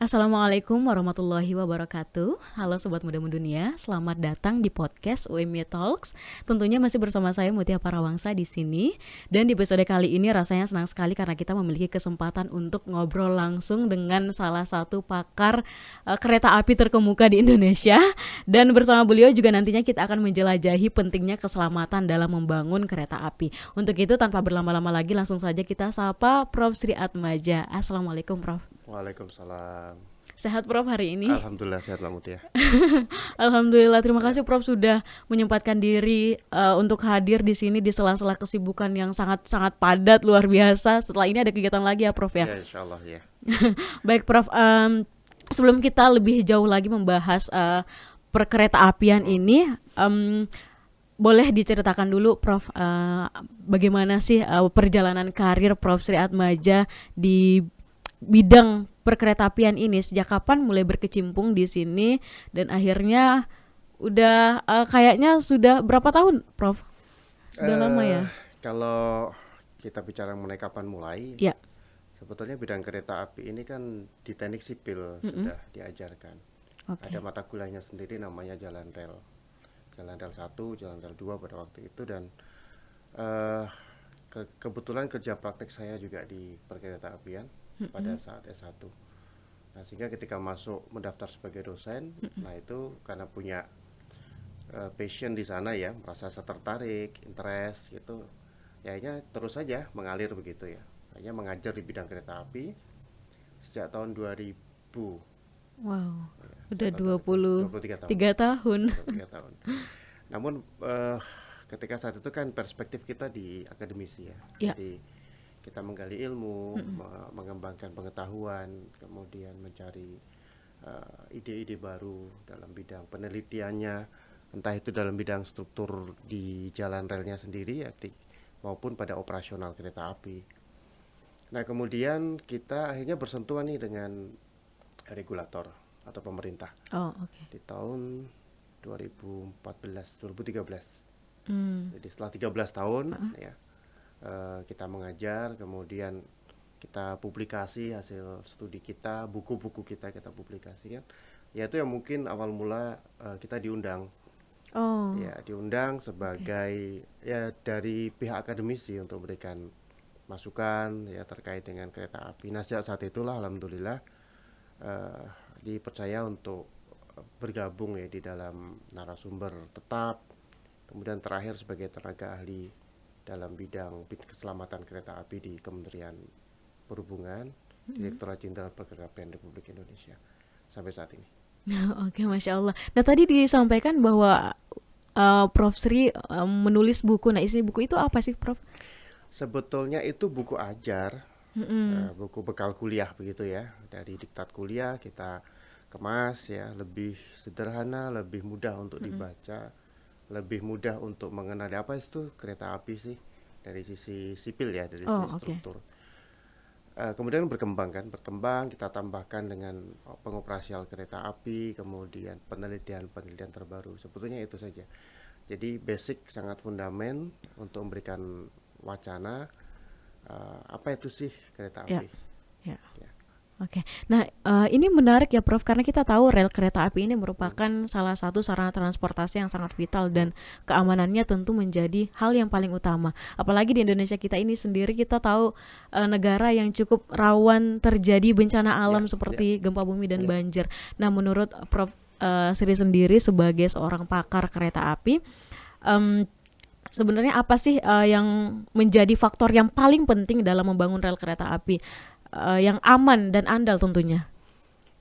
Assalamualaikum warahmatullahi wabarakatuh. Halo sobat muda mendunia, selamat datang di podcast UMY Talks. Tentunya masih bersama saya Mutia Parawangsa di sini. Dan di episode kali ini rasanya senang sekali karena kita memiliki kesempatan untuk ngobrol langsung dengan salah satu pakar uh, kereta api terkemuka di Indonesia. Dan bersama beliau juga nantinya kita akan menjelajahi pentingnya keselamatan dalam membangun kereta api. Untuk itu tanpa berlama-lama lagi langsung saja kita sapa Prof Sri Atmaja. Assalamualaikum Prof. Waalaikumsalam. Sehat Prof hari ini? Alhamdulillah sehat lah ya. Alhamdulillah terima kasih Prof sudah menyempatkan diri uh, untuk hadir di sini di sela-sela kesibukan yang sangat-sangat padat luar biasa. Setelah ini ada kegiatan lagi ya Prof ya? Ya insya Allah ya. Baik Prof, um, sebelum kita lebih jauh lagi membahas uh, perkereta apian ini, um, boleh diceritakan dulu Prof uh, bagaimana sih uh, perjalanan karir Prof Sri Atmaja di bidang perkeretaapian ini sejak kapan mulai berkecimpung di sini dan akhirnya udah uh, kayaknya sudah berapa tahun, Prof? Sudah uh, lama ya? Kalau kita bicara mengenai kapan mulai, ya. sebetulnya bidang kereta api ini kan di teknik sipil mm -hmm. sudah diajarkan. Okay. Ada mata kuliahnya sendiri namanya jalan rel, jalan rel satu, jalan rel dua pada waktu itu dan uh, ke kebetulan kerja praktek saya juga di perkereta apian mm-hmm. pada saat S1. Nah, sehingga ketika masuk mendaftar sebagai dosen, mm-hmm. nah itu karena punya uh, passion di sana ya, merasa tertarik, interest gitu. Ya hanya terus saja mengalir begitu ya. Hanya mengajar di bidang kereta api sejak tahun 2000. Wow. Ya, udah 20 23 tahun. 3 tahun. 23 tahun. Namun uh, ketika saat itu kan perspektif kita di akademisi ya. ya. Jadi kita menggali ilmu, mm-hmm. mengembangkan pengetahuan, kemudian mencari uh, ide-ide baru dalam bidang penelitiannya, entah itu dalam bidang struktur di jalan relnya sendiri ya, di, maupun pada operasional kereta api. Nah kemudian kita akhirnya bersentuhan nih dengan regulator atau pemerintah. Oh, okay. Di tahun 2014, 2013. Mm. Jadi setelah 13 tahun uh-huh. ya uh, kita mengajar kemudian kita publikasi hasil studi kita buku-buku kita kita publikasikan ya itu yang mungkin awal mula uh, kita diundang oh. ya diundang sebagai okay. ya dari pihak akademisi untuk memberikan masukan ya terkait dengan kereta api nah sejak saat itulah alhamdulillah uh, dipercaya untuk bergabung ya di dalam narasumber tetap kemudian terakhir sebagai tenaga ahli dalam bidang keselamatan kereta api di Kementerian Perhubungan, hmm. Direktorat Jenderal Perkeretaapian Republik Indonesia sampai saat ini. Oke, masya Allah. Nah tadi disampaikan bahwa uh, Prof Sri uh, menulis buku. Nah isi buku itu apa sih, Prof? Sebetulnya itu buku ajar, mm -hmm. uh, buku bekal kuliah begitu ya. Dari diktat kuliah kita kemas ya, lebih sederhana, lebih mudah untuk mm -hmm. dibaca lebih mudah untuk mengenali apa itu kereta api sih dari sisi sipil ya dari oh, sisi struktur. Okay. Uh, eh, kemudian berkembang kan, berkembang kita tambahkan dengan pengoperasian kereta api, kemudian penelitian-penelitian terbaru. Sebetulnya itu saja. Jadi basic sangat fundamen untuk memberikan wacana uh, apa itu sih kereta ya, api. Yeah. Yeah. Oke, nah uh, ini menarik ya Prof karena kita tahu rel kereta api ini merupakan salah satu sarana transportasi yang sangat vital dan keamanannya tentu menjadi hal yang paling utama. Apalagi di Indonesia kita ini sendiri kita tahu uh, negara yang cukup rawan terjadi bencana alam ya, seperti ya. gempa bumi dan ya. banjir. Nah menurut Prof uh, Sri sendiri sebagai seorang pakar kereta api, um, sebenarnya apa sih uh, yang menjadi faktor yang paling penting dalam membangun rel kereta api? Uh, yang aman dan andal tentunya.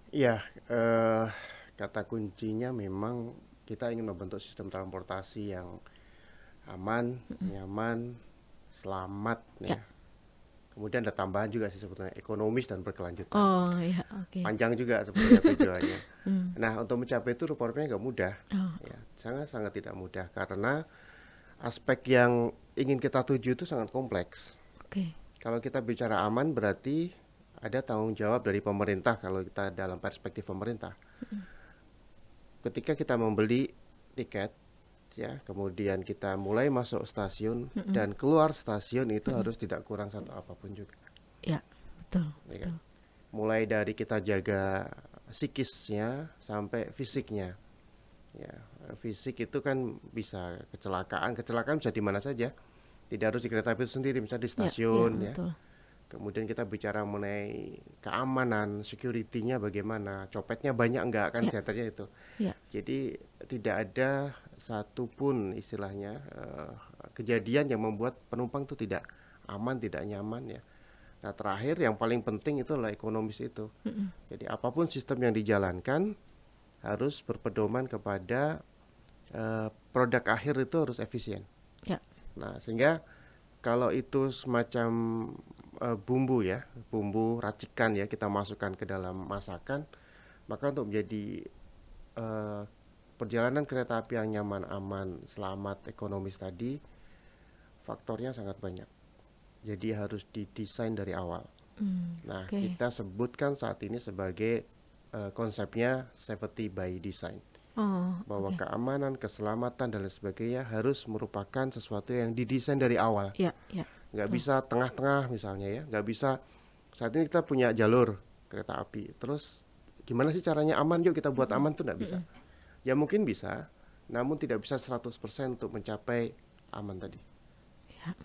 Iya, uh, kata kuncinya memang kita ingin membentuk sistem transportasi yang aman, mm-hmm. nyaman, selamat ya. ya. Kemudian ada tambahan juga sih sebetulnya ekonomis dan berkelanjutan. Oh ya, oke. Okay. Panjang juga sebetulnya tujuannya. mm. Nah untuk mencapai itu rupa-rupanya nggak mudah, oh. ya sangat sangat tidak mudah karena aspek yang ingin kita tuju itu sangat kompleks. Oke. Okay. Kalau kita bicara aman berarti ada tanggung jawab dari pemerintah kalau kita dalam perspektif pemerintah. Ketika kita membeli tiket ya, kemudian kita mulai masuk stasiun mm -hmm. dan keluar stasiun itu mm harus tidak kurang satu apa pun juga. Ya, betul. Ya, betul. mulai dari kita jaga psikisnya sampai fisiknya. Ya, fisik itu kan bisa kecelakaan, kecelakaan bisa di mana saja. Tidak harus di kereta api itu sendiri, misalnya di stasiun ya. ya, ya. Kemudian kita bicara mengenai keamanan, security-nya bagaimana, copetnya banyak enggak kan ya. itu. Ya. Jadi tidak ada satupun istilahnya uh, kejadian yang membuat penumpang itu tidak aman, tidak nyaman ya. Nah terakhir yang paling penting itu adalah ekonomis itu. Mm -hmm. Jadi apa pun sistem yang dijalankan harus berpedoman kepada uh, produk akhir itu harus efisien. Ya. Nah sehingga kalau itu semacam uh, bumbu ya, bumbu racikan ya kita masukkan ke dalam masakan, maka untuk menjadi uh, perjalanan kereta api yang nyaman, aman, selamat, ekonomis tadi, faktornya sangat banyak. Jadi harus didesain dari awal. Hmm, nah, okay. kita sebutkan saat ini sebagai uh, konsepnya safety by design. Oh, bahwa okay. keamanan, keselamatan dan lain sebagainya harus merupakan sesuatu yang didesain dari awal. Yeah, yeah. Nggak bisa tengah-tengah misalnya ya, nggak bisa saat ini kita punya jalur kereta api, terus gimana sih caranya aman? Yuk kita buat aman tuh nggak bisa. Mm -hmm. Ya mungkin bisa, namun tidak bisa 100% untuk mencapai aman tadi. Ya.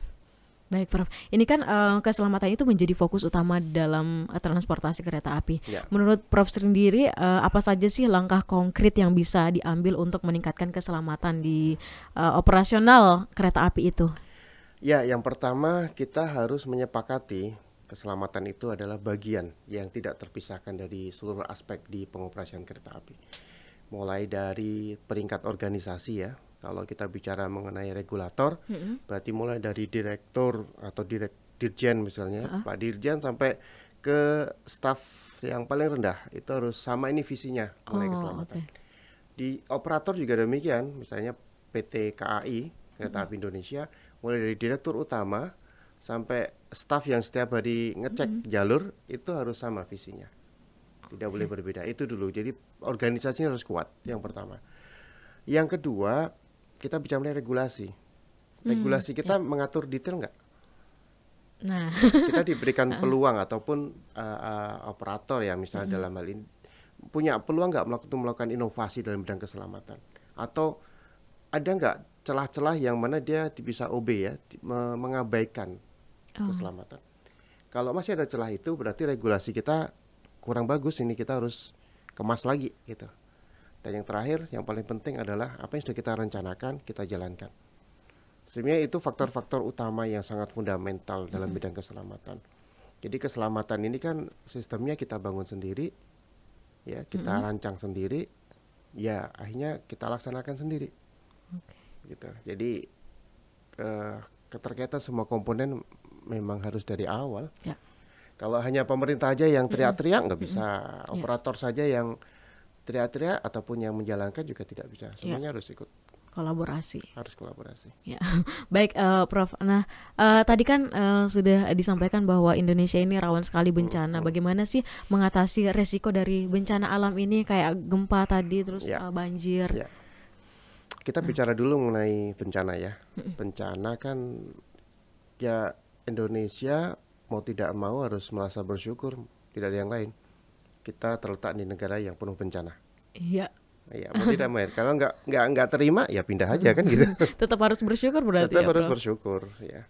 Baik, Prof. Ini kan uh, keselamatan itu menjadi fokus utama dalam uh, transportasi kereta api. Ya. Menurut Prof sendiri, uh, apa saja sih langkah konkret yang bisa diambil untuk meningkatkan keselamatan di uh, operasional kereta api itu? Ya, yang pertama kita harus menyepakati keselamatan itu adalah bagian yang tidak terpisahkan dari seluruh aspek di pengoperasian kereta api. Mulai dari peringkat organisasi ya, kalau kita bicara mengenai regulator, mm -hmm. berarti mulai dari direktur atau direk dirjen misalnya, uh -huh. Pak Dirjen sampai ke staf yang paling rendah itu harus sama ini visinya mengenai oh, keselamatan. Okay. Di operator juga demikian, misalnya PT KAI Kereta Api Indonesia, mulai dari direktur utama sampai staf yang setiap hari ngecek mm -hmm. jalur itu harus sama visinya. Tidak okay. boleh berbeda. Itu dulu. Jadi organisasinya harus kuat yang pertama. Yang kedua, kita bicara mengenai regulasi. Hmm, regulasi hmm, kita ya. mengatur detail nggak? Nah, kita diberikan peluang ataupun uh, uh, operator ya misalnya hmm. dalam hal ini punya peluang nggak melakukan melakukan inovasi dalam bidang keselamatan atau ada nggak celah-celah yang mana dia bisa OB ya mengabaikan oh. keselamatan. Kalau masih ada celah itu berarti regulasi kita kurang bagus ini kita harus kemas lagi gitu. Dan yang terakhir, yang paling penting adalah apa yang sudah kita rencanakan, kita jalankan. Sebenarnya itu faktor-faktor utama yang sangat fundamental dalam mm-hmm. bidang keselamatan. Jadi keselamatan ini kan sistemnya kita bangun sendiri, ya kita mm-hmm. rancang sendiri, ya akhirnya kita laksanakan sendiri. Okay. Gitu. Jadi ke, keterkaitan semua komponen memang harus dari awal. Yeah. Kalau hanya pemerintah aja yang teriak-teriak nggak bisa, mm-hmm. operator saja yang teriak-teriak ataupun yang menjalankan juga tidak bisa. Ya. Semuanya ya. harus ikut kolaborasi. Harus kolaborasi. Ya, baik, uh, Prof. Nah, uh, tadi kan uh, sudah disampaikan bahwa Indonesia ini rawan sekali bencana. Bagaimana sih mengatasi resiko dari bencana alam ini kayak gempa tadi, terus ya. uh, banjir? Ya. Kita nah. bicara dulu mengenai bencana ya. Bencana kan ya Indonesia mau tidak mau harus merasa bersyukur, tidak ada yang lain kita terletak di negara yang penuh bencana. Iya. Iya, mau tidak mau. Kalau nggak nggak nggak terima ya pindah aja kan gitu. Tetap harus bersyukur berarti. Tetap ya, harus bersyukur ya.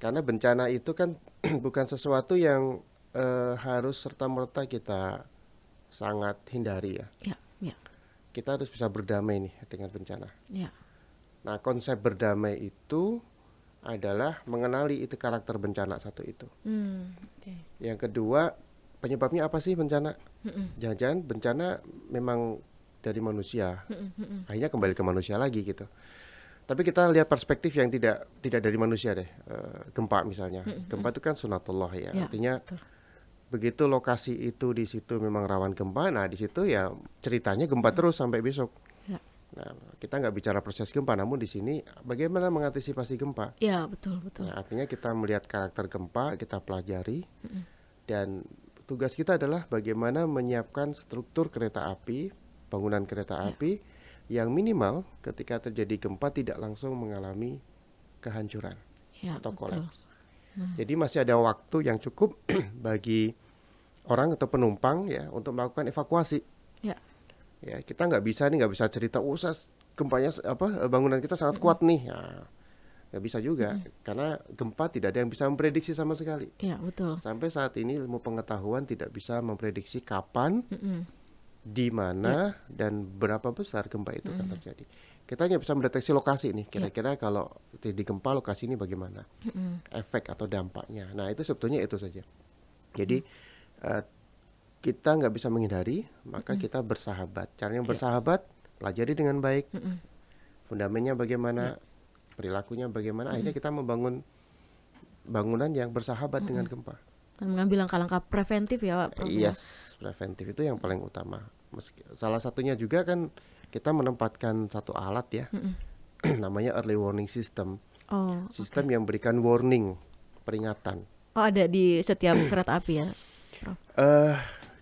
Karena bencana itu kan bukan sesuatu yang uh, harus serta merta kita sangat hindari ya. Ya, ya. Kita harus bisa berdamai nih dengan bencana. Ya. Nah, konsep berdamai itu adalah mengenali itu karakter bencana satu itu. Hmm, okay. Yang kedua penyebabnya apa sih bencana? Jangan-jangan bencana memang dari manusia. Akhirnya kembali ke manusia lagi gitu. Tapi kita lihat perspektif yang tidak tidak dari manusia deh. Uh, gempa misalnya. Gempa itu kan sunatullah ya. ya Artinya betul. Begitu lokasi itu di situ memang rawan gempa, nah di situ ya ceritanya gempa terus sampai besok. Ya. Nah, kita nggak bicara proses gempa, namun di sini bagaimana mengantisipasi gempa? Ya, betul, betul. Nah, artinya kita melihat karakter gempa, kita pelajari, mm -mm. dan tugas kita adalah bagaimana menyiapkan struktur kereta api, bangunan kereta ya. api yang minimal ketika terjadi gempa tidak langsung mengalami kehancuran ya, atau kolaps. Hmm. Jadi masih ada waktu yang cukup bagi orang atau penumpang ya untuk melakukan evakuasi. Ya. Ya kita nggak bisa nih nggak bisa cerita, oh gempanya apa bangunan kita sangat kuat nih. Ya, nggak bisa juga hmm. karena gempa tidak ada yang bisa memprediksi sama sekali. Ya betul. Sampai saat ini ilmu pengetahuan tidak bisa memprediksi kapan, hmm. di mana ya. dan berapa besar gempa itu hmm. akan terjadi. Kita hanya bisa mendeteksi lokasi nih. Kira-kira ya. kalau di gempa lokasi ini bagaimana, hmm. efek atau dampaknya. Nah itu sebetulnya itu saja. Jadi hmm. uh, kita nggak bisa menghindari, maka hmm. kita bersahabat. Caranya ya. bersahabat, pelajari dengan baik. Hmm. Fundamennya bagaimana? Ya perilakunya bagaimana hmm. akhirnya kita membangun bangunan yang bersahabat hmm. dengan gempa dan mengambil langkah-langkah preventif ya Pak ya? Yes, preventif itu yang paling utama. salah satunya juga kan kita menempatkan satu alat ya, hmm. namanya early warning system. Oh, sistem okay. yang berikan warning, peringatan. Oh ada di setiap kereta api ya, Uh,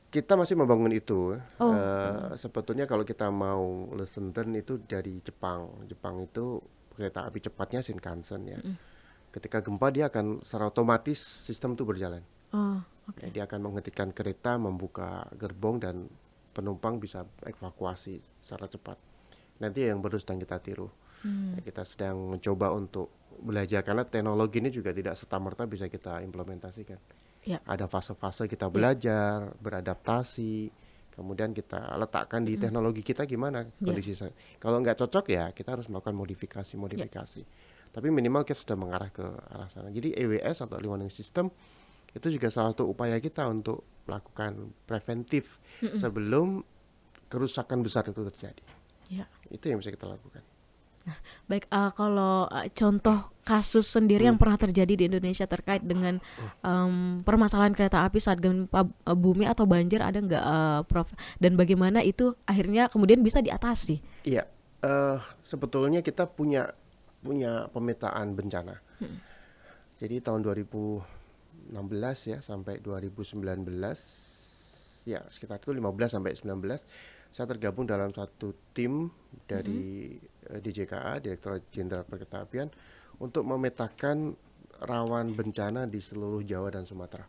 kita masih membangun itu. Oh. Uh, sebetulnya kalau kita mau lesson learn itu dari Jepang. Jepang itu kereta api cepatnya Shinkansen ya. Mm. Ketika gempa dia akan secara otomatis sistem itu berjalan. Oh, okay. dia akan menghentikan kereta, membuka gerbong dan penumpang bisa evakuasi secara cepat. Nanti yang baru sedang kita tiru. Hmm. Ya, kita sedang mencoba untuk belajar karena teknologi ini juga tidak serta-merta bisa kita implementasikan. Ya. Ada fase-fase kita ya. belajar, ya. beradaptasi, kemudian kita letakkan di hmm. teknologi kita gimana ya. kondisi yeah. kalau nggak cocok ya kita harus melakukan modifikasi modifikasi yeah. tapi minimal kita sudah mengarah ke arah sana jadi EWS atau early warning system itu juga salah satu upaya kita untuk melakukan preventif mm -mm. sebelum kerusakan besar itu terjadi yeah. itu yang bisa kita lakukan Nah, baik uh, kalau uh, contoh kasus sendiri hmm. yang pernah terjadi di Indonesia terkait dengan um, permasalahan kereta api saat gempa uh, bumi atau banjir ada nggak, uh, Prof? Dan bagaimana itu akhirnya kemudian bisa diatasi? Iya, uh, sebetulnya kita punya punya pemetaan bencana. Hmm. Jadi tahun 2016 ya sampai 2019 ya sekitar itu 15 sampai 19 saya tergabung dalam satu tim dari mm-hmm. DJKA Direktorat Jenderal Perkereta untuk memetakan rawan bencana di seluruh Jawa dan Sumatera.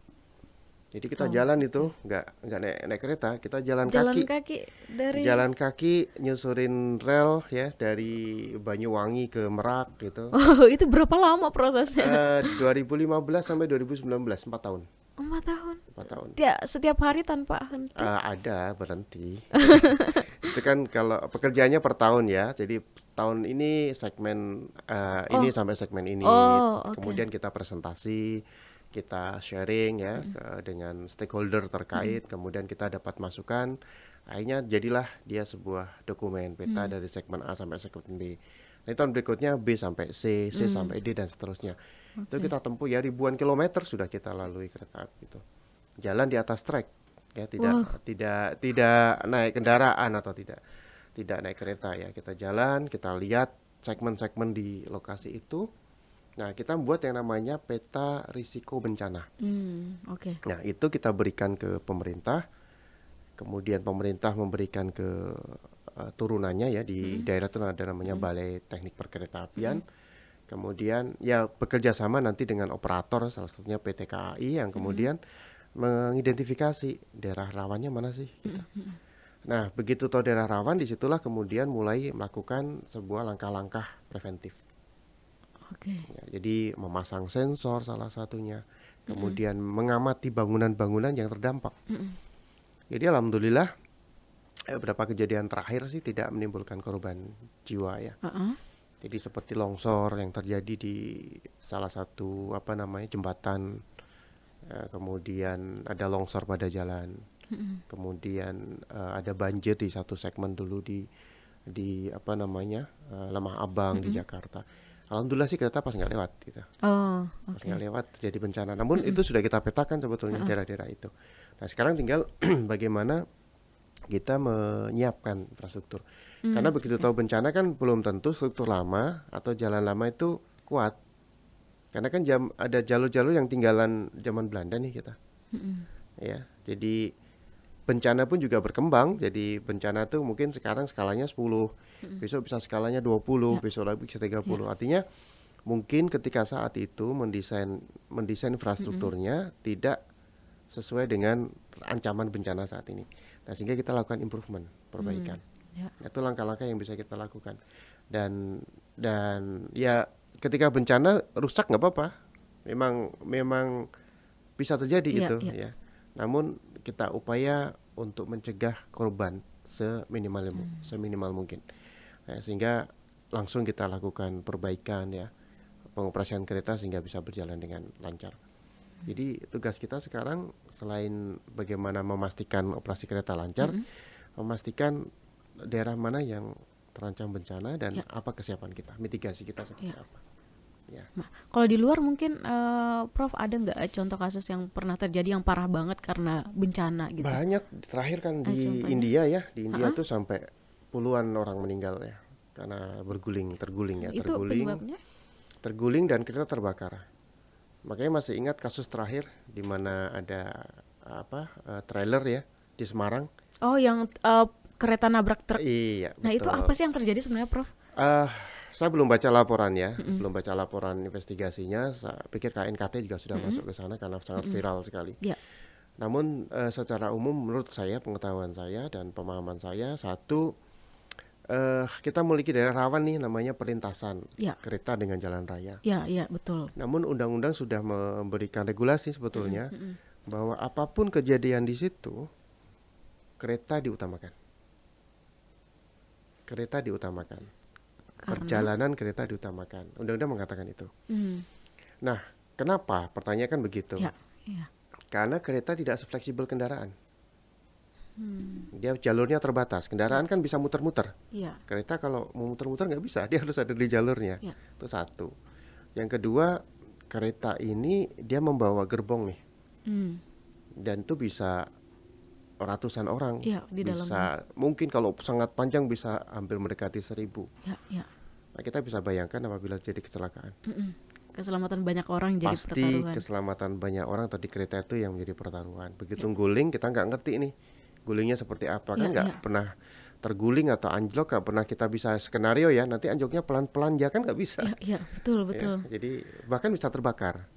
Jadi kita oh. jalan itu nggak nggak naik, naik kereta, kita jalan, jalan kaki. kaki dari jalan kaki nyusurin rel ya dari Banyuwangi ke Merak gitu. Oh, itu berapa lama prosesnya? Uh, 2015 sampai 2019, 4 tahun. Empat tahun. Empat tahun. Ya setiap hari tanpa henti. Uh, ada berhenti. itu kan kalau pekerjaannya per tahun ya. Jadi tahun ini segmen uh, oh. ini sampai segmen ini. Oh, okay. Kemudian kita presentasi, kita sharing ya hmm. ke, dengan stakeholder terkait. Hmm. Kemudian kita dapat masukan. Akhirnya jadilah dia sebuah dokumen peta hmm. dari segmen A sampai segmen B. Nah, tahun berikutnya B sampai C, C hmm. sampai D dan seterusnya. Okay. Itu kita tempuh ya ribuan kilometer sudah kita lalui kereta api itu. Jalan di atas trek ya tidak wow. tidak tidak naik kendaraan atau tidak tidak naik kereta ya. Kita jalan, kita lihat segmen-segmen di lokasi itu. Nah, kita membuat yang namanya peta risiko bencana. Hmm, Oke. Okay. Nah, itu kita berikan ke pemerintah. Kemudian pemerintah memberikan ke uh, turunannya ya di hmm. daerah itu ada namanya hmm. Balai Teknik Perkeretaapian. Hmm kemudian ya bekerja sama nanti dengan operator salah satunya PT KAI yang kemudian mm-hmm. mengidentifikasi daerah rawannya mana sih gitu. mm-hmm. nah begitu tahu daerah rawan di situlah kemudian mulai melakukan sebuah langkah-langkah preventif okay. ya, jadi memasang sensor salah satunya kemudian mm-hmm. mengamati bangunan-bangunan yang terdampak mm-hmm. jadi alhamdulillah eh, beberapa kejadian terakhir sih tidak menimbulkan korban jiwa ya uh-uh jadi seperti longsor yang terjadi di salah satu apa namanya jembatan, uh, kemudian ada longsor pada jalan, mm-hmm. kemudian uh, ada banjir di satu segmen dulu di di apa namanya uh, Lemah Abang mm-hmm. di Jakarta. Alhamdulillah sih kereta pas nggak lewat gitu. Oh, okay. Pas nggak lewat jadi bencana. Namun mm-hmm. itu sudah kita petakan sebetulnya daerah-daerah itu. Nah sekarang tinggal bagaimana kita menyiapkan infrastruktur. Hmm. Karena begitu tahu bencana kan belum tentu struktur lama atau jalan lama itu kuat. Karena kan jam ada jalur-jalur yang tinggalan zaman Belanda nih kita. Hmm. Ya, jadi bencana pun juga berkembang. Jadi bencana tuh mungkin sekarang skalanya 10, hmm. besok bisa skalanya 20, ya. besok lagi bisa 30. Ya. Artinya mungkin ketika saat itu mendesain mendesain infrastrukturnya hmm. tidak sesuai dengan ancaman bencana saat ini. Nah, sehingga kita lakukan improvement, perbaikan. Ya. Itu langkah-langkah yang bisa kita lakukan. Dan dan ya ketika bencana rusak nggak apa-apa. Memang memang bisa terjadi Iya, itu iya. ya. Namun kita upaya untuk mencegah korban seminimal Hmm. seminimal mungkin. Ya, sehingga langsung kita lakukan perbaikan ya pengoperasian kereta sehingga bisa berjalan dengan lancar. Jadi tugas kita sekarang selain bagaimana memastikan operasi kereta lancar, memastikan daerah mana yang terancam bencana dan Ya. apa kesiapan kita, mitigasi kita seperti Ya. apa. Ya. Nah, kalau di luar mungkin eh, Prof ada nggak contoh kasus yang pernah terjadi yang parah banget karena bencana gitu? Banyak terakhir kan Ah, di contohnya? India ya, di India Ha-ha. tuh sampai puluhan orang meninggal ya karena berguling, terguling ya, Itu terguling, penyebabnya? terguling dan kereta terbakar. Makanya masih ingat kasus terakhir di mana ada apa eh, trailer ya di Semarang. Oh, yang eh, kereta nabrak truk. Iya. Nah, itu apa sih yang terjadi sebenarnya, Prof? Eh, saya belum baca laporan ya, belum baca laporan investigasinya. Saya pikir KNKT juga sudah masuk ke sana karena sangat viral sekali. Ya. Namun eh, secara umum menurut saya pengetahuan saya dan pemahaman saya satu eh kita memiliki daerah rawan nih namanya perlintasan Ya. kereta dengan jalan raya. Ya, ya, betul. Namun undang-undang sudah memberikan regulasi sebetulnya bahwa apa pun kejadian di situ kereta diutamakan. Kereta diutamakan. Karena Perjalanan kereta diutamakan. Undang-undang mengatakan itu. Hmm, Nah, kenapa? Pertanyaan kan begitu. ya, ya. Karena kereta tidak sefleksibel kendaraan. Hmm, Dia jalurnya terbatas. Kendaraan kan bisa muter-muter. ya. Kereta kalau mau muter-muter nggak bisa. Dia harus ada di jalurnya. Ya. Itu satu. Yang kedua, kereta ini dia membawa gerbong nih. Hmm, Dan itu bisa ratusan orang. Iya, di dalamnya. bisa mungkin kalau sangat panjang bisa hampir mendekati seribu. ya, ya. Nah, kita bisa bayangkan apabila jadi kecelakaan. Keselamatan banyak orang jadi Pasti pertaruhan. keselamatan banyak orang tadi kereta itu yang menjadi pertaruhan. Begitu guling kita nggak ngerti nih gulingnya seperti apa kan Ya, nggak ya. pernah terguling atau anjlok nggak pernah kita bisa skenario ya nanti anjloknya pelan-pelan ya kan nggak bisa. Ya, ya, betul, Ya, betul. jadi bahkan bisa terbakar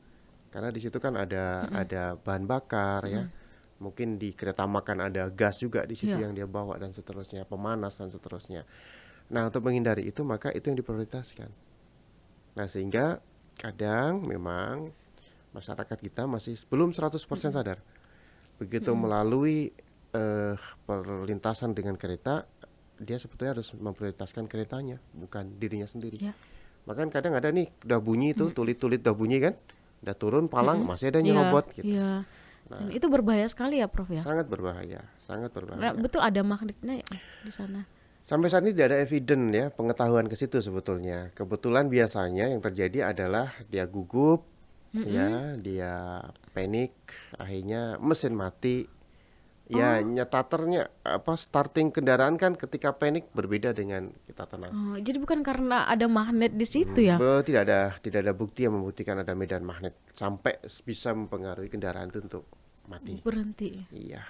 karena di situ kan ada ada bahan bakar ya. Mungkin di kereta makan ada gas juga di situ Ya. yang dia bawa dan seterusnya, pemanas dan seterusnya. Nah, untuk menghindari itu maka itu yang diprioritaskan. Nah, sehingga kadang memang masyarakat kita masih belum 100% sadar. Begitu melalui eh, perlintasan dengan kereta, dia sebetulnya harus memprioritaskan keretanya, bukan dirinya sendiri. Ya. Bahkan kadang ada nih udah bunyi itu tulit-tulit udah bunyi kan, udah turun palang masih ada Iya, nyerobot gitu. Iya. Dan itu berbahaya sekali ya, Prof ya. Sangat berbahaya, sangat berbahaya. betul ada magnetnya ya di sana. Sampai saat ini tidak ada evidence ya pengetahuan ke situ sebetulnya. Kebetulan biasanya yang terjadi adalah dia gugup, ya, dia panik, akhirnya mesin mati. Ya, nyetaternya apa starting kendaraan kan ketika panik berbeda dengan kita tenang. Oh, jadi bukan karena ada magnet di situ ya? Be- tidak ada tidak ada bukti yang membuktikan ada medan magnet sampai bisa mempengaruhi kendaraan itu untuk mati. Berhenti. Iya.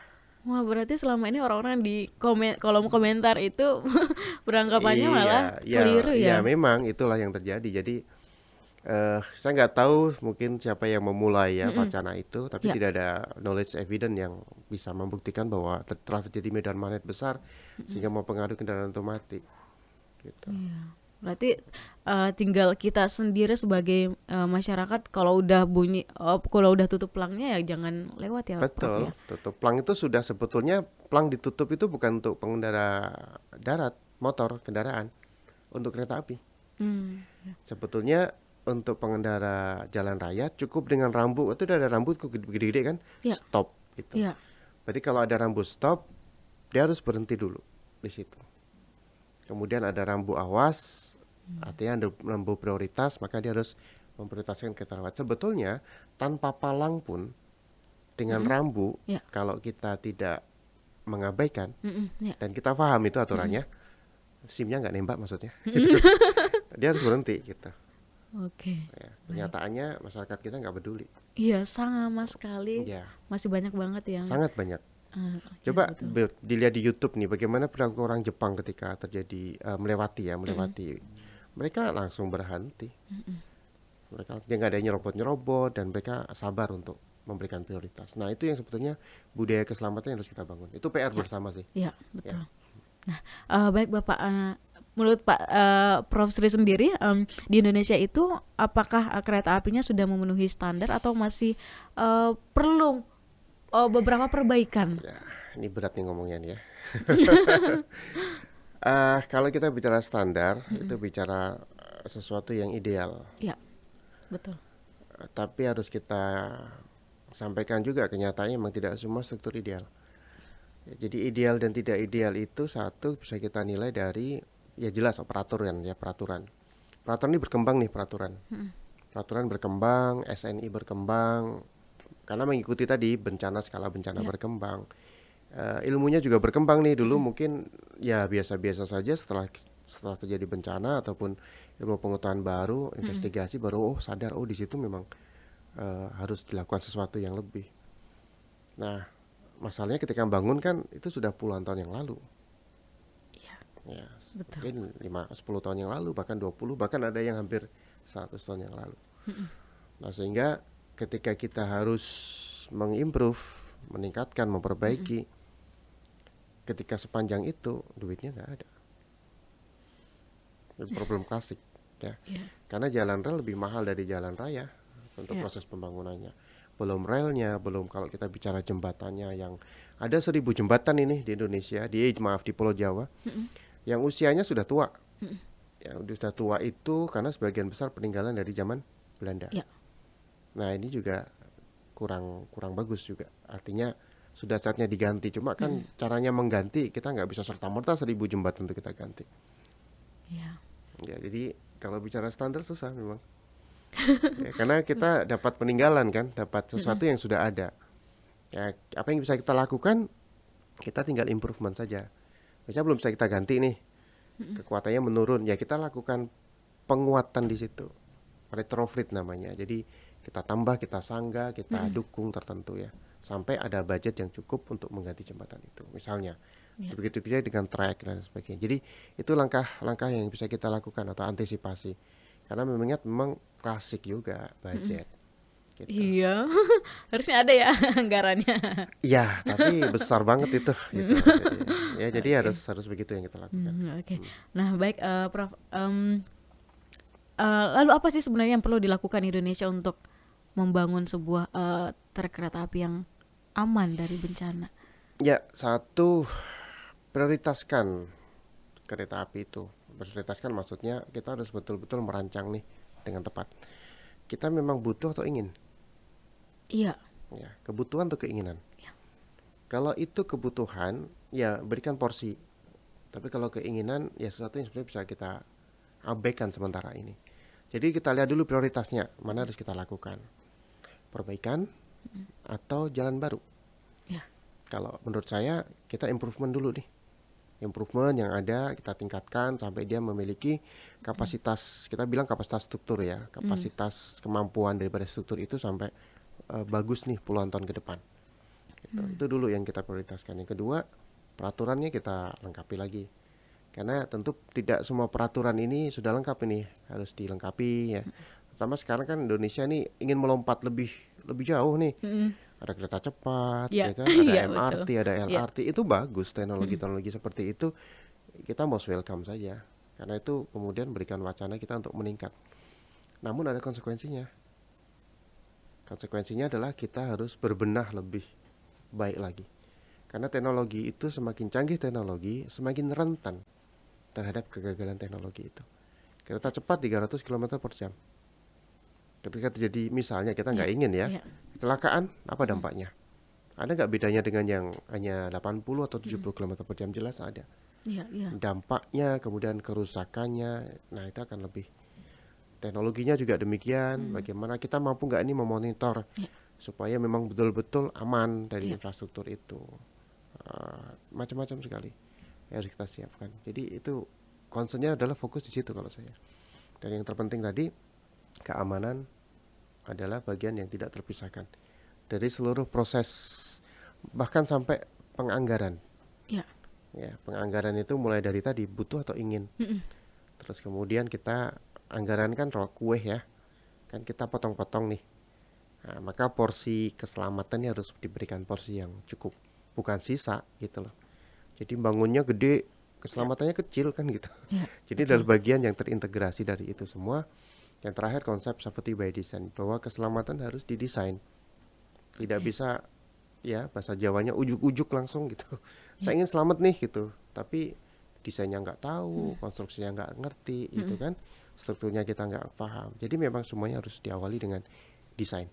Wah, berarti selama ini orang-orang di komen, kolom komentar itu beranggapannya malah iya, keliru iya, ya. memang itulah yang terjadi. Jadi eh saya nggak tahu mungkin siapa yang memulai ya wacana itu, tapi Ya. tidak ada knowledge evidence yang bisa membuktikan bahwa ter- telah terjadi medan magnet besar sehingga mempengaruhi kendaraan otomatis. Gitu. Iya. Berarti eh, tinggal kita sendiri sebagai eh, masyarakat kalau udah bunyi oh, kalau udah tutup pelangnya ya jangan lewat ya, Prof Betul, ya. tutup plang itu sudah sebetulnya plang ditutup itu bukan untuk pengendara darat, motor, kendaraan, untuk kereta api. Hmm. Sebetulnya untuk pengendara jalan raya cukup dengan rambu itu udah ada rambu kok gede-gede kan, Iya. stop gitu. Iya. Berarti kalau ada rambu stop, dia harus berhenti dulu di situ. Kemudian ada rambu awas, Hmm. artinya ada rambu prioritas, maka dia harus memprioritaskan kereta lewat. Sebetulnya tanpa palang pun dengan rambu, Ya. kalau kita tidak mengabaikan Mm-mm, ya. dan kita paham itu aturannya, simnya nggak nembak maksudnya, Hmm. gitu. dia harus berhenti gitu. Oke. Ya, kenyataannya masyarakat kita nggak peduli. Iya, sama sekali. Ya, Masih banyak banget yang sangat banyak. eh, Coba ya, dilihat di YouTube nih bagaimana perilaku orang Jepang ketika terjadi eh, melewati ya melewati, mereka langsung berhenti. Mereka dia nggak ada nyerobot-nyerobot dan mereka sabar untuk memberikan prioritas. Nah itu yang sebetulnya budaya keselamatan yang harus kita bangun. Itu PR ya. bersama sih. Iya betul. Ya. Nah uh, baik bapak, uh, menurut Pak uh, Prof Sri sendiri um, di Indonesia itu apakah uh, kereta apinya sudah memenuhi standar atau masih uh, perlu uh, beberapa perbaikan? Ya, ini berat nih ngomongnya nih ya. uh, kalau kita bicara standar mm -hmm. itu bicara sesuatu yang ideal. Ya, betul. Uh, tapi harus kita sampaikan juga kenyataannya memang tidak semua struktur ideal. Jadi ideal dan tidak ideal itu satu bisa kita nilai dari ya jelas operator kan ya peraturan. Peraturan ini berkembang nih peraturan. Hmm. Peraturan berkembang, SNI berkembang karena mengikuti tadi bencana skala bencana ya. berkembang. Uh, ilmunya juga berkembang nih dulu hmm. mungkin ya biasa-biasa saja setelah setelah terjadi bencana ataupun ilmu pengetahuan baru, investigasi hmm. baru oh sadar oh di situ memang uh, harus dilakukan sesuatu yang lebih. Nah, masalahnya ketika bangun kan itu sudah puluhan tahun yang lalu. Iya. Ya, Betul. mungkin 5 10 tahun yang lalu bahkan 20 bahkan ada yang hampir 100 tahun yang lalu. Nah, sehingga ketika kita harus mengimprove, meningkatkan, memperbaiki ketika sepanjang itu duitnya nggak ada. Ini problem klasik ya. Yeah. Karena jalan rel lebih mahal dari jalan raya untuk yeah. proses pembangunannya. Belum relnya, belum kalau kita bicara jembatannya yang ada seribu jembatan ini di Indonesia, di maaf di Pulau Jawa, mm -hmm. Yang usianya sudah tua. Mm -hmm. Yang sudah tua itu karena sebagian besar peninggalan dari zaman Belanda. Yeah. Nah ini juga kurang kurang bagus juga. Artinya sudah saatnya diganti. Cuma kan mm. caranya mengganti kita nggak bisa serta merta seribu jembatan untuk kita ganti. Yeah. Ya jadi kalau bicara standar susah memang ya, karena kita dapat peninggalan kan, dapat sesuatu yang sudah ada. Ya, apa yang bisa kita lakukan? Kita tinggal improvement saja. Misalnya belum bisa kita ganti nih, kekuatannya menurun, ya kita lakukan penguatan di situ, retrofit namanya. Jadi kita tambah, kita sangga, kita dukung tertentu ya, sampai ada budget yang cukup untuk mengganti jembatan itu. Misalnya, ya. begitu juga dengan track dan sebagainya. Jadi itu langkah-langkah yang bisa kita lakukan atau antisipasi karena memangnya memang klasik juga budget. Gitu. Iya, harusnya ada ya anggarannya. Iya, tapi besar banget itu. Gitu. Jadi, ya, jadi okay. harus harus begitu yang kita lakukan. Hmm, Oke, okay. hmm. nah baik, uh, Prof. Um, uh, lalu apa sih sebenarnya yang perlu dilakukan Indonesia untuk membangun sebuah uh, trek kereta api yang aman dari bencana? Ya, satu prioritaskan kereta api itu berprioritaskan maksudnya kita harus betul-betul merancang nih dengan tepat. Kita memang butuh atau ingin? Iya. Ya, kebutuhan atau keinginan? Ya. Kalau itu kebutuhan, ya berikan porsi. Tapi kalau keinginan, ya sesuatu yang sebenarnya bisa kita abaikan sementara ini. Jadi kita lihat dulu prioritasnya, mana harus kita lakukan. Perbaikan hmm. atau jalan baru. Ya. Kalau menurut saya, kita improvement dulu nih improvement yang ada kita tingkatkan sampai dia memiliki kapasitas kita bilang kapasitas struktur ya kapasitas hmm. kemampuan daripada struktur itu sampai uh, bagus nih puluhan tahun ke depan. Gitu. hmm. itu dulu yang kita prioritaskan. Yang kedua peraturannya kita lengkapi lagi. Karena tentu tidak semua peraturan ini sudah lengkap ini harus dilengkapi ya. Pertama sekarang kan Indonesia nih ingin melompat lebih lebih jauh nih. Hmm. Ada kereta cepat, ya, ya kan, ada ya, MRT, betul. ada LRT, ya. itu bagus teknologi-teknologi seperti itu. Kita most welcome saja, karena itu kemudian berikan wacana kita untuk meningkat. Namun ada konsekuensinya. Konsekuensinya adalah kita harus berbenah lebih baik lagi, karena teknologi itu semakin canggih teknologi, semakin rentan terhadap kegagalan teknologi itu. Kereta cepat 300 km per jam ketika terjadi misalnya kita nggak yeah. ingin ya yeah. kecelakaan apa hmm. dampaknya ada nggak bedanya dengan yang hanya 80 atau 70 hmm. km per jam jelas ada yeah, yeah. dampaknya kemudian kerusakannya nah itu akan lebih teknologinya juga demikian hmm. bagaimana kita mampu nggak ini memonitor yeah. supaya memang betul-betul aman dari yeah. infrastruktur itu uh, macam-macam sekali yang harus kita siapkan jadi itu concernnya adalah fokus di situ kalau saya dan yang terpenting tadi keamanan adalah bagian yang tidak terpisahkan dari seluruh proses bahkan sampai penganggaran. Ya. Ya, penganggaran itu mulai dari tadi butuh atau ingin. Mm -mm. Terus kemudian kita anggaran kan roh kue ya. Kan kita potong-potong nih. Nah, maka porsi keselamatannya harus diberikan porsi yang cukup, bukan sisa gitu loh. Jadi bangunnya gede, keselamatannya ya. kecil kan gitu. Ya, Jadi dari bagian yang terintegrasi dari itu semua. Yang terakhir konsep safety by design bahwa keselamatan harus didesain. Tidak okay. bisa ya bahasa Jawanya ujuk-ujuk langsung gitu. Ya. Saya ingin selamat nih gitu, tapi desainnya nggak tahu, hmm. konstruksinya nggak ngerti, gitu hmm. gitu kan, strukturnya kita nggak paham. Jadi memang semuanya harus diawali dengan desain.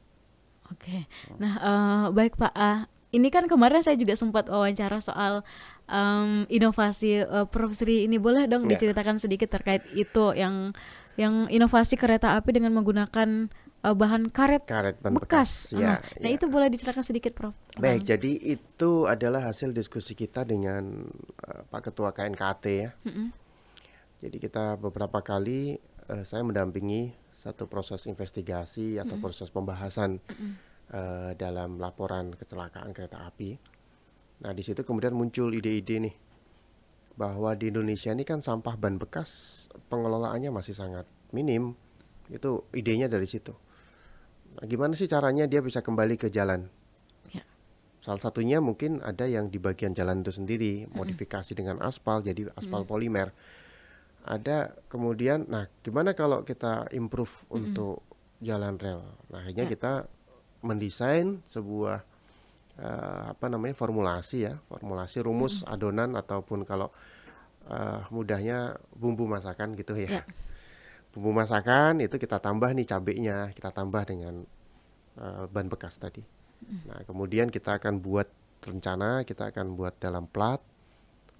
Oke, nah uh, baik Pak. Uh, ini kan kemarin saya juga sempat wawancara soal um, inovasi uh, Prof Sri ini boleh dong yeah. diceritakan sedikit terkait itu yang yang inovasi kereta api dengan menggunakan uh, bahan karet, karet bekas. bekas. Ya, nah, ya. itu boleh diceritakan sedikit, Prof. Baik, um. jadi itu adalah hasil diskusi kita dengan uh, Pak Ketua KNKT ya. Mm -hmm. Jadi kita beberapa kali uh, saya mendampingi satu proses investigasi atau mm -hmm. proses pembahasan mm -hmm. uh, dalam laporan kecelakaan kereta api. Nah di situ kemudian muncul ide-ide nih bahwa di Indonesia ini kan sampah ban bekas pengelolaannya masih sangat minim. Itu idenya dari situ. Nah, gimana sih caranya dia bisa kembali ke jalan? Ya. Salah satunya mungkin ada yang di bagian jalan itu sendiri modifikasi mm -hmm. dengan aspal jadi aspal mm -hmm. polimer ada kemudian nah gimana kalau kita improve mm -hmm. untuk jalan rel nah akhirnya yeah. kita mendesain sebuah uh, apa namanya formulasi ya formulasi rumus mm adonan ataupun kalau uh, mudahnya bumbu masakan gitu ya yeah. bumbu masakan itu kita tambah nih cabenya kita tambah dengan uh, ban bekas tadi mm nah kemudian kita akan buat rencana kita akan buat dalam plat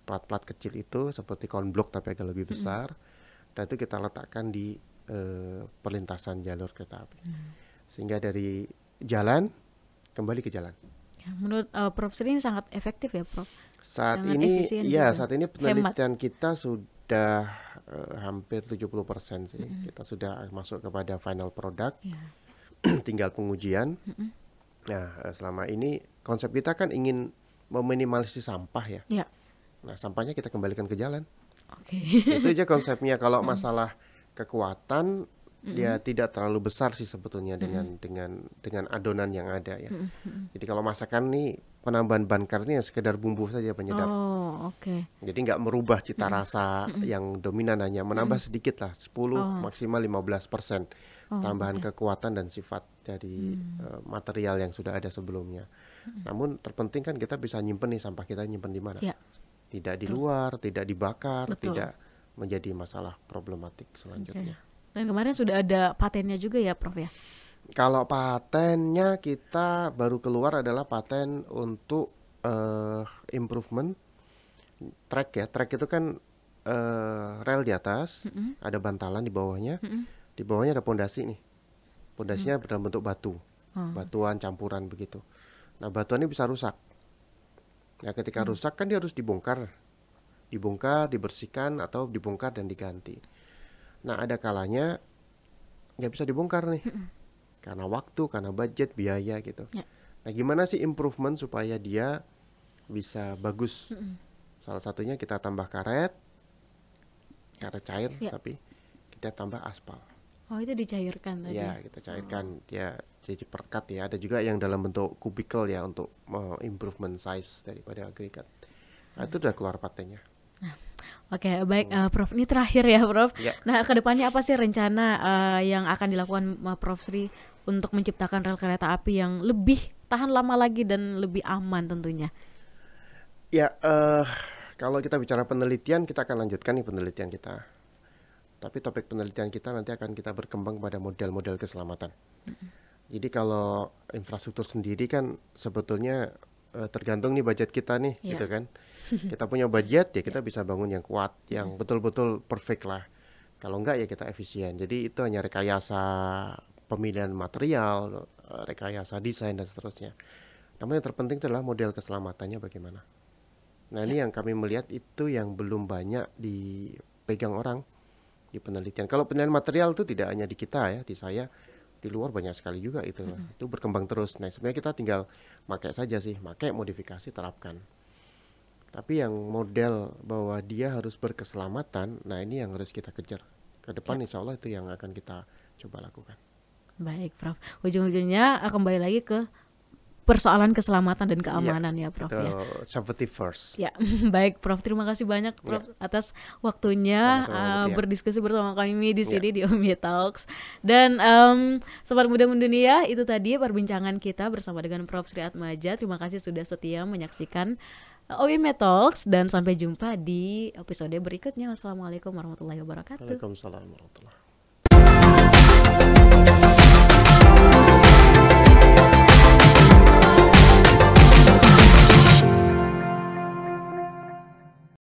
plat-plat kecil itu seperti konblok tapi agak lebih besar mm. dan itu kita letakkan di uh, perlintasan jalur kereta api mm. sehingga dari jalan kembali ke jalan. Ya, menurut uh, Prof Sri ini sangat efektif ya Prof. Saat sangat ini ya juga. saat ini penelitian Hemat. kita sudah uh, hampir 70% sih. Mm. Kita sudah masuk kepada final product. Yeah. Tinggal pengujian. Mm -hmm. Nah, selama ini konsep kita kan ingin meminimalisir sampah ya. Yeah Nah, sampahnya kita kembalikan ke jalan. Oke. Okay. Itu aja konsepnya. Kalau hmm. masalah kekuatan mm-hmm. dia tidak terlalu besar sih sebetulnya dengan mm-hmm. dengan dengan adonan yang ada ya. Mm-hmm. Jadi kalau masakan nih penambahan bahan ini ya sekedar bumbu saja penyedap. Oh, oke. Okay. Jadi nggak merubah cita rasa mm-hmm. yang dominan hanya menambah mm-hmm. sedikit lah 10 oh. maksimal 15 persen oh, tambahan okay. kekuatan dan sifat dari mm. uh, material yang sudah ada sebelumnya. Mm-hmm. Namun terpenting kan kita bisa nyimpen nih sampah kita nyimpen di mana. Yeah tidak di luar, tidak dibakar, Betul. tidak menjadi masalah problematik selanjutnya. Okay. Dan kemarin sudah ada patennya juga ya, Prof ya? Kalau patennya kita baru keluar adalah paten untuk uh, improvement track ya. Track itu kan uh, rel di atas, mm -hmm. ada bantalan di bawahnya, mm -hmm. di bawahnya ada pondasi nih. Pondasinya mm -hmm. dalam bentuk batu, oh. batuan campuran begitu. Nah batuan ini bisa rusak Nah, ketika hmm. rusak kan dia harus dibongkar. Dibongkar, dibersihkan atau dibongkar dan diganti. Nah, ada kalanya nggak bisa dibongkar nih. Hmm. Karena waktu, karena budget, biaya gitu. Ya. Nah, gimana sih improvement supaya dia bisa bagus? Hmm. Salah satunya kita tambah karet, karet cair ya. tapi kita tambah aspal. Oh, itu dicairkan tadi. Ya, kita cairkan. Oh. Dia jadi perkat ya. Ada juga yang dalam bentuk kubikel ya untuk uh, improvement size daripada agregat. Nah, itu udah keluar patennya. Nah, Oke, okay, baik uh, Prof. Ini terakhir ya, Prof. Ya. Nah, ke depannya apa sih rencana uh, yang akan dilakukan uh, Prof. Sri untuk menciptakan rel kereta api yang lebih tahan lama lagi dan lebih aman tentunya? Ya, uh, kalau kita bicara penelitian, kita akan lanjutkan nih penelitian kita. Tapi topik penelitian kita nanti akan kita berkembang pada model-model keselamatan. Mm -hmm. Jadi kalau infrastruktur sendiri kan sebetulnya uh, tergantung nih budget kita nih, yeah. gitu kan. Kita punya budget ya kita yeah. bisa bangun yang kuat, yang betul-betul perfect lah. Kalau enggak ya kita efisien. Jadi itu hanya rekayasa pemilihan material, eh, rekayasa desain dan seterusnya. Namun yang terpenting adalah model keselamatannya bagaimana. Nah ini yang kami melihat itu yang belum banyak dipegang orang di penelitian. Kalau penelitian material itu tidak hanya di kita ya, di saya di luar banyak sekali juga itu mm-hmm. itu berkembang terus nah sebenarnya kita tinggal pakai saja sih pakai modifikasi terapkan tapi yang model bahwa dia harus berkeselamatan nah ini yang harus kita kejar ke depan ya. insya Allah itu yang akan kita coba lakukan Baik, Prof. Ujung-ujungnya uh, kembali lagi ke persoalan keselamatan dan keamanan ya, ya Prof ya. Safety first. Ya, baik Prof. Terima kasih banyak Prof ya. atas waktunya Sama -sama, uh, ya. berdiskusi bersama kami di sini ya. di Omi Talks. Dan um, sobat muda mendunia itu tadi perbincangan kita bersama dengan Prof Sri Atmaja. Terima kasih sudah setia menyaksikan OIM Talks dan sampai jumpa di episode berikutnya. Wassalamualaikum warahmatullahi wabarakatuh. Waalaikumsalam warahmatullahi